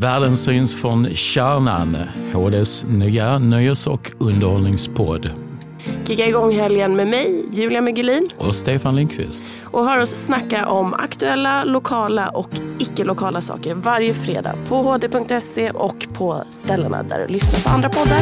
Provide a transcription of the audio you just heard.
Världen syns från Kärnan, HDs nya nöjes och underhållningspodd. Kicka igång helgen med mig, Julia Mügelin. Och Stefan Lindqvist. Och hör oss snacka om aktuella, lokala och icke-lokala saker varje fredag på hd.se och på ställena där du lyssnar på andra poddar.